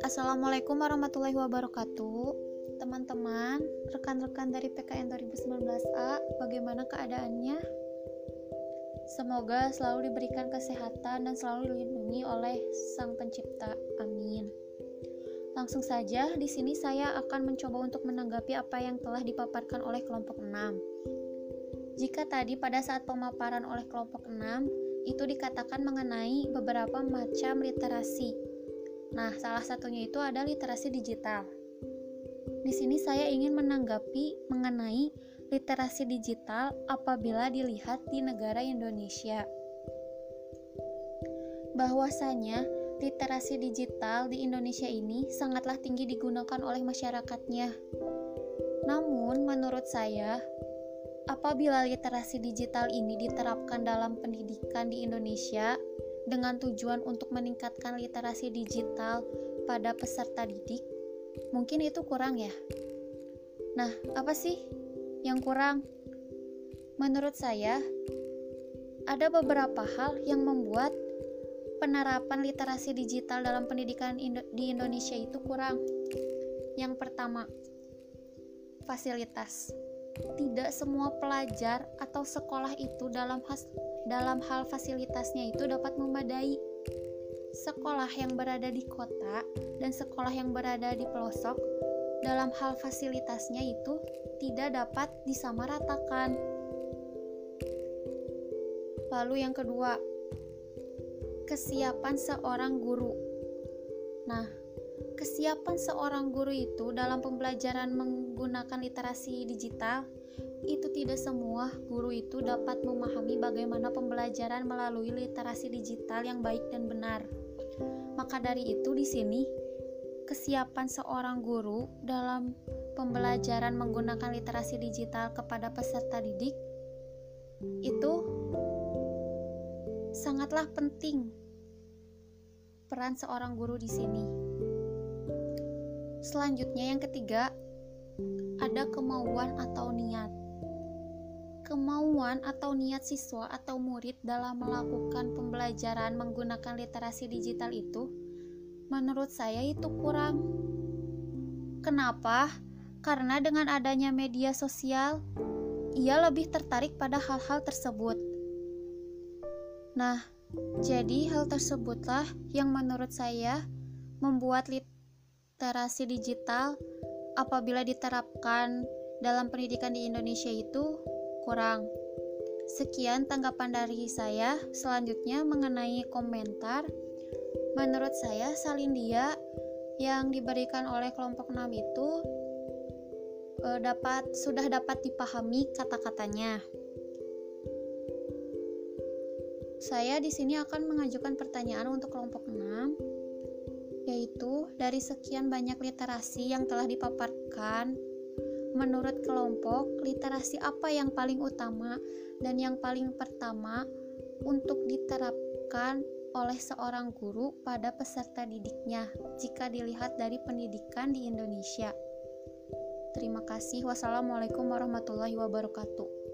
Assalamualaikum warahmatullahi wabarakatuh Teman-teman, rekan-rekan dari PKN 2019A Bagaimana keadaannya? Semoga selalu diberikan kesehatan dan selalu dilindungi oleh Sang Pencipta. Amin. Langsung saja, di sini saya akan mencoba untuk menanggapi apa yang telah dipaparkan oleh kelompok 6. Jika tadi pada saat pemaparan oleh kelompok 6, itu dikatakan mengenai beberapa macam literasi Nah, salah satunya itu ada literasi digital. Di sini saya ingin menanggapi mengenai literasi digital apabila dilihat di negara Indonesia. Bahwasanya literasi digital di Indonesia ini sangatlah tinggi digunakan oleh masyarakatnya. Namun, menurut saya, apabila literasi digital ini diterapkan dalam pendidikan di Indonesia, dengan tujuan untuk meningkatkan literasi digital pada peserta didik, mungkin itu kurang ya. Nah, apa sih yang kurang? Menurut saya, ada beberapa hal yang membuat penerapan literasi digital dalam pendidikan di Indonesia itu kurang. Yang pertama, fasilitas. Tidak semua pelajar atau sekolah itu dalam dalam hal fasilitasnya itu dapat memadai. Sekolah yang berada di kota dan sekolah yang berada di pelosok dalam hal fasilitasnya itu tidak dapat disamaratakan. Lalu yang kedua, kesiapan seorang guru. Nah, kesiapan seorang guru itu dalam pembelajaran menggunakan literasi digital itu tidak semua guru itu dapat memahami bagaimana pembelajaran melalui literasi digital yang baik dan benar. Maka dari itu di sini kesiapan seorang guru dalam pembelajaran menggunakan literasi digital kepada peserta didik itu sangatlah penting peran seorang guru di sini. Selanjutnya yang ketiga, ada kemauan atau niat kemauan atau niat siswa atau murid dalam melakukan pembelajaran menggunakan literasi digital itu, menurut saya itu kurang. Kenapa? Karena dengan adanya media sosial, ia lebih tertarik pada hal-hal tersebut. Nah, jadi hal tersebutlah yang menurut saya membuat literasi digital apabila diterapkan dalam pendidikan di Indonesia itu kurang. Sekian tanggapan dari saya. Selanjutnya mengenai komentar. Menurut saya salin dia yang diberikan oleh kelompok 6 itu e, dapat sudah dapat dipahami kata-katanya. Saya di sini akan mengajukan pertanyaan untuk kelompok 6 yaitu dari sekian banyak literasi yang telah dipaparkan Menurut kelompok, literasi apa yang paling utama dan yang paling pertama untuk diterapkan oleh seorang guru pada peserta didiknya jika dilihat dari pendidikan di Indonesia. Terima kasih. Wassalamualaikum warahmatullahi wabarakatuh.